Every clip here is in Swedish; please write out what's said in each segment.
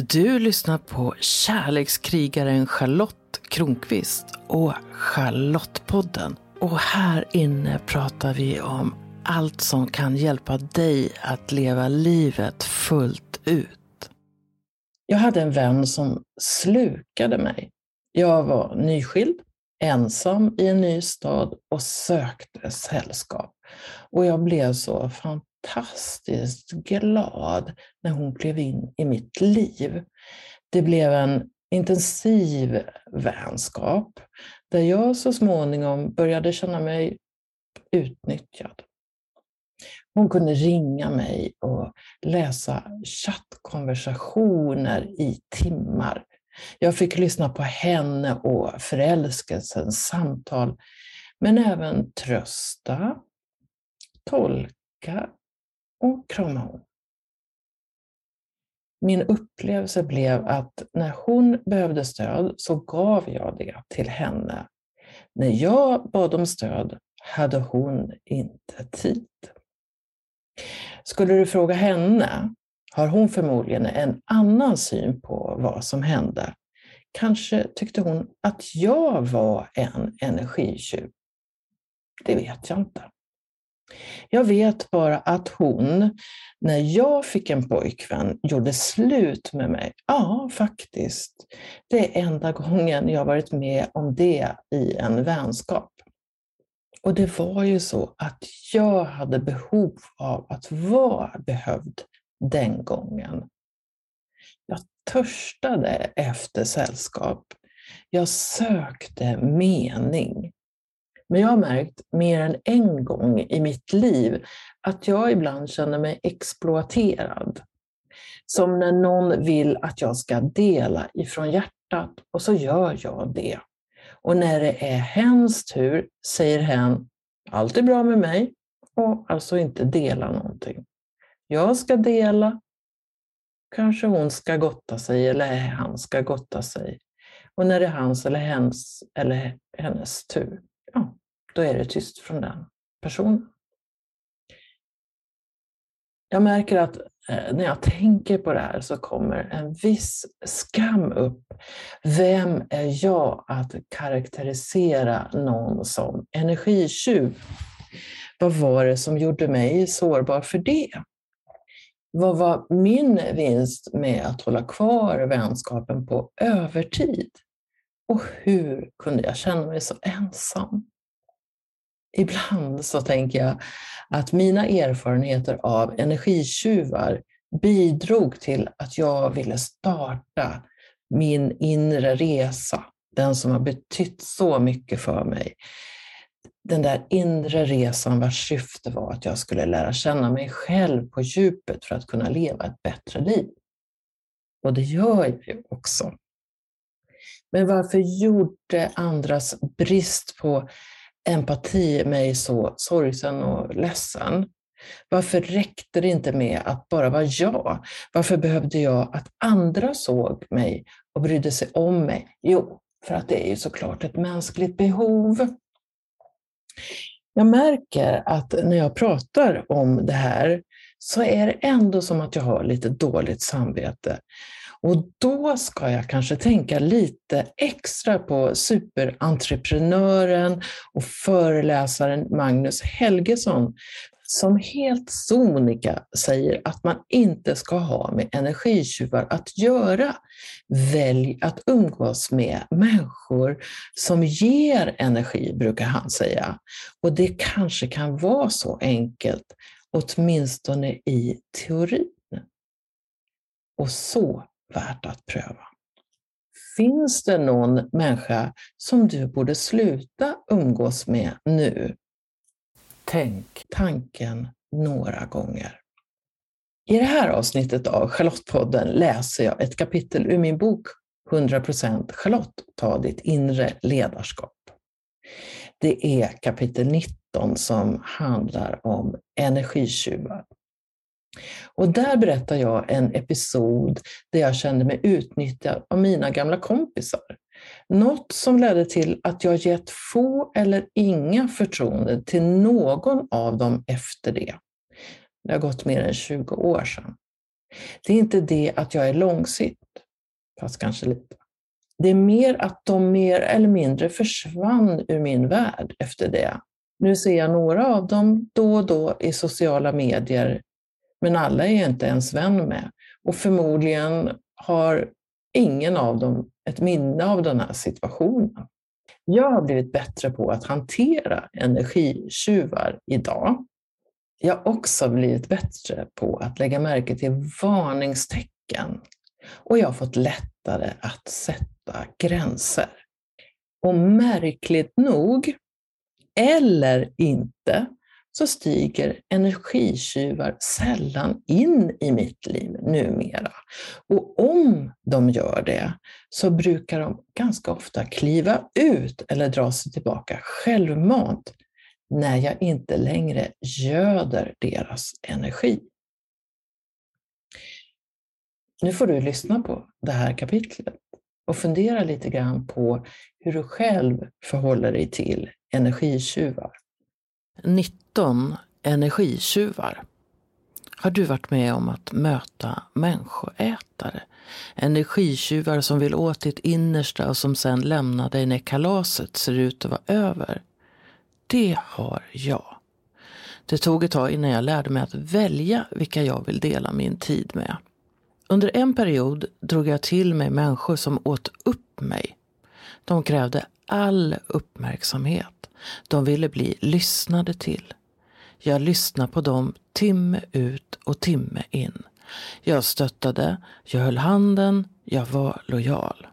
Du lyssnar på kärlekskrigaren Charlotte Kronqvist och Charlottepodden. Och här inne pratar vi om allt som kan hjälpa dig att leva livet fullt ut. Jag hade en vän som slukade mig. Jag var nyskild, ensam i en ny stad och sökte sällskap. Och jag blev så fantastiskt glad när hon klev in i mitt liv. Det blev en intensiv vänskap där jag så småningom började känna mig utnyttjad. Hon kunde ringa mig och läsa chattkonversationer i timmar. Jag fick lyssna på henne och förälskelsens samtal, men även trösta, tolka och krama om. Min upplevelse blev att när hon behövde stöd så gav jag det till henne. När jag bad om stöd hade hon inte tid. Skulle du fråga henne har hon förmodligen en annan syn på vad som hände. Kanske tyckte hon att jag var en energitjuv. Det vet jag inte. Jag vet bara att hon, när jag fick en pojkvän, gjorde slut med mig. Ja, faktiskt. Det är enda gången jag varit med om det i en vänskap. Och det var ju så att jag hade behov av att vara behövd den gången. Jag törstade efter sällskap. Jag sökte mening. Men jag har märkt mer än en gång i mitt liv att jag ibland känner mig exploaterad. Som när någon vill att jag ska dela ifrån hjärtat och så gör jag det. Och när det är hens tur säger hen, allt är bra med mig och alltså inte dela någonting. Jag ska dela, kanske hon ska gotta sig eller han ska gotta sig. Och när det är hans eller hens eller hennes tur, då är det tyst från den personen. Jag märker att eh, när jag tänker på det här så kommer en viss skam upp. Vem är jag att karaktärisera någon som energitjuv? Vad var det som gjorde mig sårbar för det? Vad var min vinst med att hålla kvar vänskapen på övertid? Och hur kunde jag känna mig så ensam? Ibland så tänker jag att mina erfarenheter av energitjuvar bidrog till att jag ville starta min inre resa, den som har betytt så mycket för mig. Den där inre resan vars syfte var att jag skulle lära känna mig själv på djupet för att kunna leva ett bättre liv. Och det gör jag ju också. Men varför gjorde andras brist på empati mig så sorgsen och ledsen? Varför räckte det inte med att bara vara jag? Varför behövde jag att andra såg mig och brydde sig om mig? Jo, för att det är ju såklart ett mänskligt behov. Jag märker att när jag pratar om det här så är det ändå som att jag har lite dåligt samvete. Och då ska jag kanske tänka lite extra på superentreprenören och föreläsaren Magnus Helgesson som helt sonika säger att man inte ska ha med energitjuvar att göra. Välj att umgås med människor som ger energi, brukar han säga. Och det kanske kan vara så enkelt, åtminstone i teorin. Och så värt att pröva. Finns det någon människa som du borde sluta umgås med nu? Tänk tanken några gånger. I det här avsnittet av Charlottepodden läser jag ett kapitel ur min bok 100% Charlotte, ta ditt inre ledarskap. Det är kapitel 19 som handlar om energitjuvar. Och där berättar jag en episod där jag kände mig utnyttjad av mina gamla kompisar. Något som ledde till att jag gett få eller inga förtroende till någon av dem efter det. Det har gått mer än 20 år sedan. Det är inte det att jag är långsint. fast kanske lite. Det är mer att de mer eller mindre försvann ur min värld efter det. Nu ser jag några av dem då och då i sociala medier, men alla är jag inte ens vän med. Och förmodligen har ingen av dem ett minne av den här situationen. Jag har blivit bättre på att hantera energitjuvar idag. Jag har också blivit bättre på att lägga märke till varningstecken och jag har fått lättare att sätta gränser. Och märkligt nog, eller inte, så stiger energitjuvar sällan in i mitt liv numera. Och om de gör det så brukar de ganska ofta kliva ut eller dra sig tillbaka självmant när jag inte längre göder deras energi. Nu får du lyssna på det här kapitlet och fundera lite grann på hur du själv förhåller dig till energitjuvar. 19 energitjuvar. Har du varit med om att möta människoätare? Energitjuvar som vill åt ditt innersta och som sen lämnar dig när kalaset ser ut att vara över. Det har jag. Det tog ett tag innan jag lärde mig att välja vilka jag vill dela min tid med. Under en period drog jag till mig människor som åt upp mig. De krävde all uppmärksamhet. De ville bli lyssnade till. Jag lyssnade på dem timme ut och timme in. Jag stöttade, jag höll handen, jag var lojal.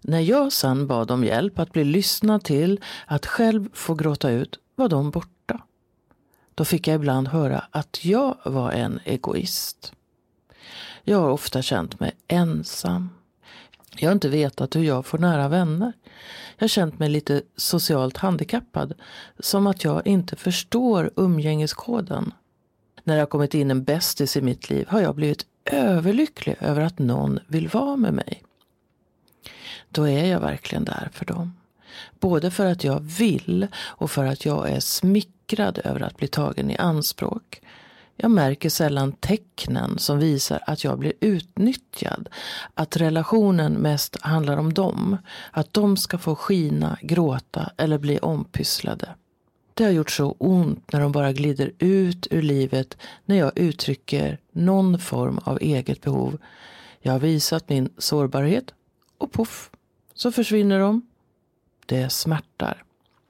När jag sen bad om hjälp att bli lyssnad till, att själv få gråta ut, var de borta. Då fick jag ibland höra att jag var en egoist. Jag har ofta känt mig ensam. Jag har inte vetat hur jag får nära vänner. Jag har känt mig lite socialt handikappad. Som att jag inte förstår umgängeskoden. När det har kommit in en bästis i mitt liv har jag blivit överlycklig över att någon vill vara med mig. Då är jag verkligen där för dem. Både för att jag vill och för att jag är smickrad över att bli tagen i anspråk. Jag märker sällan tecknen som visar att jag blir utnyttjad. Att relationen mest handlar om dem. Att de ska få skina, gråta eller bli ompysslade. Det har gjort så ont när de bara glider ut ur livet när jag uttrycker någon form av eget behov. Jag har visat min sårbarhet och poff, så försvinner de. Det smärtar.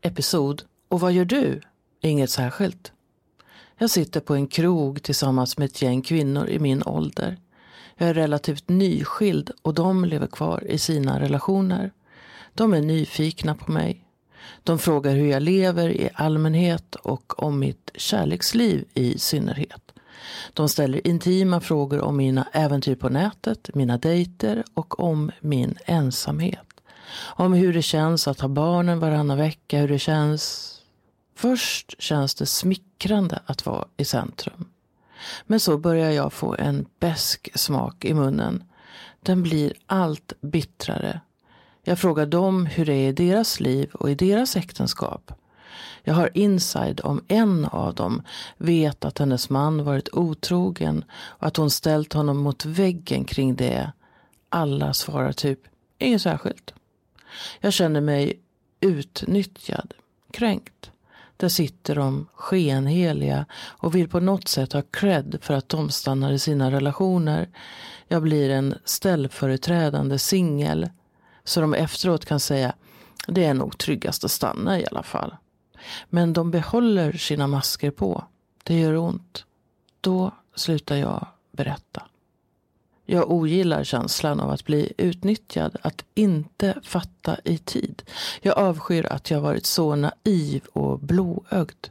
Episod Och vad gör du? Inget särskilt. Jag sitter på en krog tillsammans med ett gäng kvinnor i min ålder. Jag är relativt nyskild och de lever kvar i sina relationer. De är nyfikna på mig. De frågar hur jag lever i allmänhet och om mitt kärleksliv i synnerhet. De ställer intima frågor om mina äventyr på nätet, mina dejter och om min ensamhet. Om hur det känns att ha barnen varannan vecka, hur det känns Först känns det smickrande att vara i centrum. Men så börjar jag få en besk smak i munnen. Den blir allt bittrare. Jag frågar dem hur det är i deras liv och i deras äktenskap. Jag har inside om en av dem, vet att hennes man varit otrogen och att hon ställt honom mot väggen kring det. Alla svarar typ, inget särskilt. Jag känner mig utnyttjad, kränkt. Där sitter de skenheliga och vill på något sätt ha cred för att de stannar i sina relationer. Jag blir en ställföreträdande singel. Så de efteråt kan säga det är nog tryggast att stanna i alla fall. Men de behåller sina masker på. Det gör ont. Då slutar jag berätta. Jag ogillar känslan av att bli utnyttjad, att inte fatta i tid. Jag avskyr att jag varit så naiv och blåögd.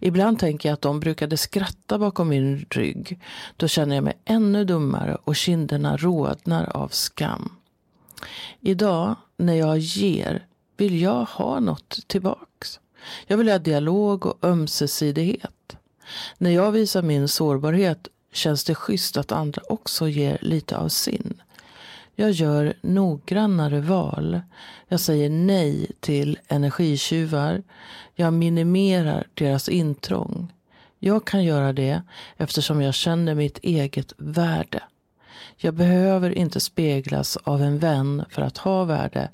Ibland tänker jag att de brukade skratta bakom min rygg. Då känner jag mig ännu dummare och kinderna rodnar av skam. Idag, när jag ger, vill jag ha något tillbaks. Jag vill ha dialog och ömsesidighet. När jag visar min sårbarhet känns det schysst att andra också ger lite av sin. Jag gör noggrannare val. Jag säger nej till energitjuvar. Jag minimerar deras intrång. Jag kan göra det eftersom jag känner mitt eget värde. Jag behöver inte speglas av en vän för att ha värde,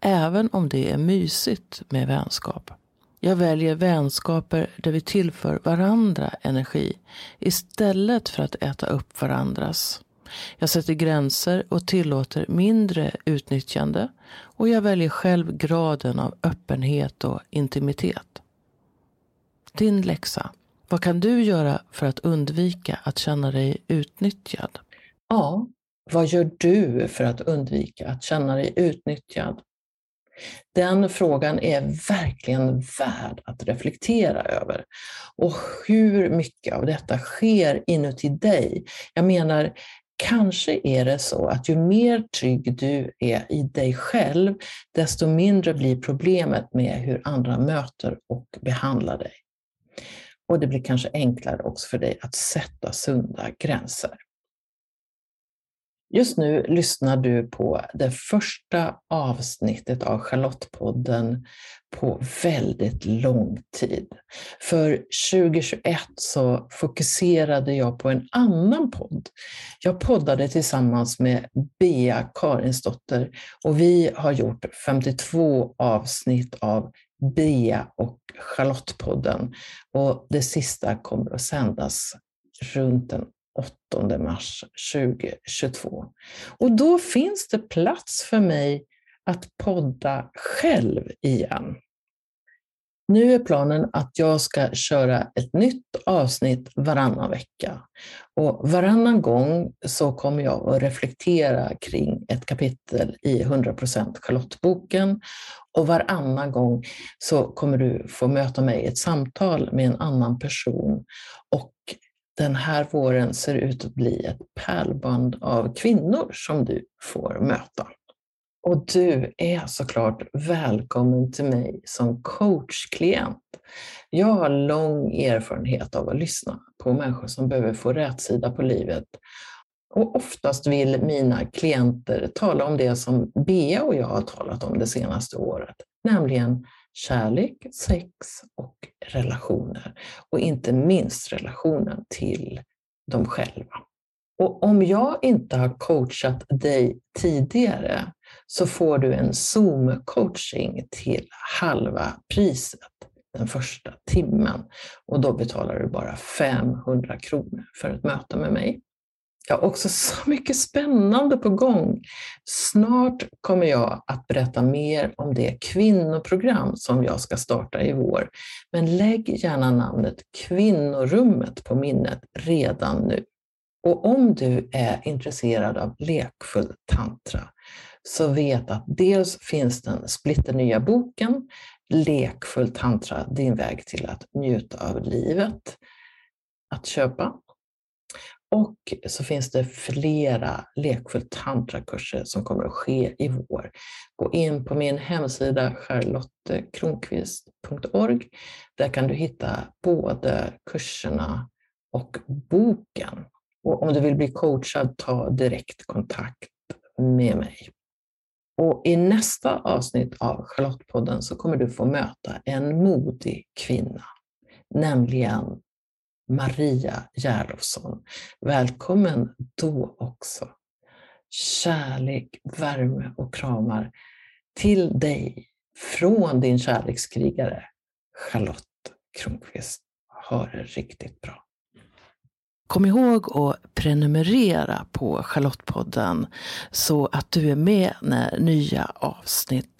även om det är mysigt med vänskap. Jag väljer vänskaper där vi tillför varandra energi istället för att äta upp varandras. Jag sätter gränser och tillåter mindre utnyttjande och jag väljer själv graden av öppenhet och intimitet. Din läxa. Vad kan du göra för att undvika att känna dig utnyttjad? Ja, vad gör du för att undvika att känna dig utnyttjad? Den frågan är verkligen värd att reflektera över. Och hur mycket av detta sker inuti dig? Jag menar, kanske är det så att ju mer trygg du är i dig själv, desto mindre blir problemet med hur andra möter och behandlar dig. Och det blir kanske enklare också för dig att sätta sunda gränser. Just nu lyssnar du på det första avsnittet av Charlottepodden på väldigt lång tid. För 2021 så fokuserade jag på en annan podd. Jag poddade tillsammans med Bea Karinsdotter och vi har gjort 52 avsnitt av Bea och Charlottepodden och det sista kommer att sändas runt den 8 mars 2022. Och då finns det plats för mig att podda själv igen. Nu är planen att jag ska köra ett nytt avsnitt varannan vecka. Och varannan gång så kommer jag att reflektera kring ett kapitel i 100% Charlotteboken och varannan gång så kommer du få möta mig i ett samtal med en annan person och den här våren ser ut att bli ett pärlband av kvinnor som du får möta. Och du är såklart välkommen till mig som coachklient. Jag har lång erfarenhet av att lyssna på människor som behöver få rätsida på livet. Och oftast vill mina klienter tala om det som Bea och jag har talat om det senaste året, nämligen kärlek, sex och relationer. Och inte minst relationen till dem själva. Och om jag inte har coachat dig tidigare så får du en Zoom-coaching till halva priset den första timmen. Och då betalar du bara 500 kronor för ett möte med mig. Jag har också så mycket spännande på gång. Snart kommer jag att berätta mer om det kvinnoprogram som jag ska starta i vår. Men lägg gärna namnet Kvinnorummet på minnet redan nu. Och om du är intresserad av lekfull tantra så vet att dels finns den splitternya boken Lekfull tantra, din väg till att njuta av livet att köpa. Och så finns det flera lekfull tantrakurser som kommer att ske i vår. Gå in på min hemsida charlottekronqvist.org. Där kan du hitta både kurserna och boken. Och om du vill bli coachad, ta direkt kontakt med mig. Och I nästa avsnitt av Charlottepodden så kommer du få möta en modig kvinna, nämligen Maria Järlofsson. Välkommen då också. Kärlek, värme och kramar till dig från din kärlekskrigare Charlotte Kronqvist. Ha det riktigt bra. Kom ihåg att prenumerera på Charlottepodden så att du är med när nya avsnitt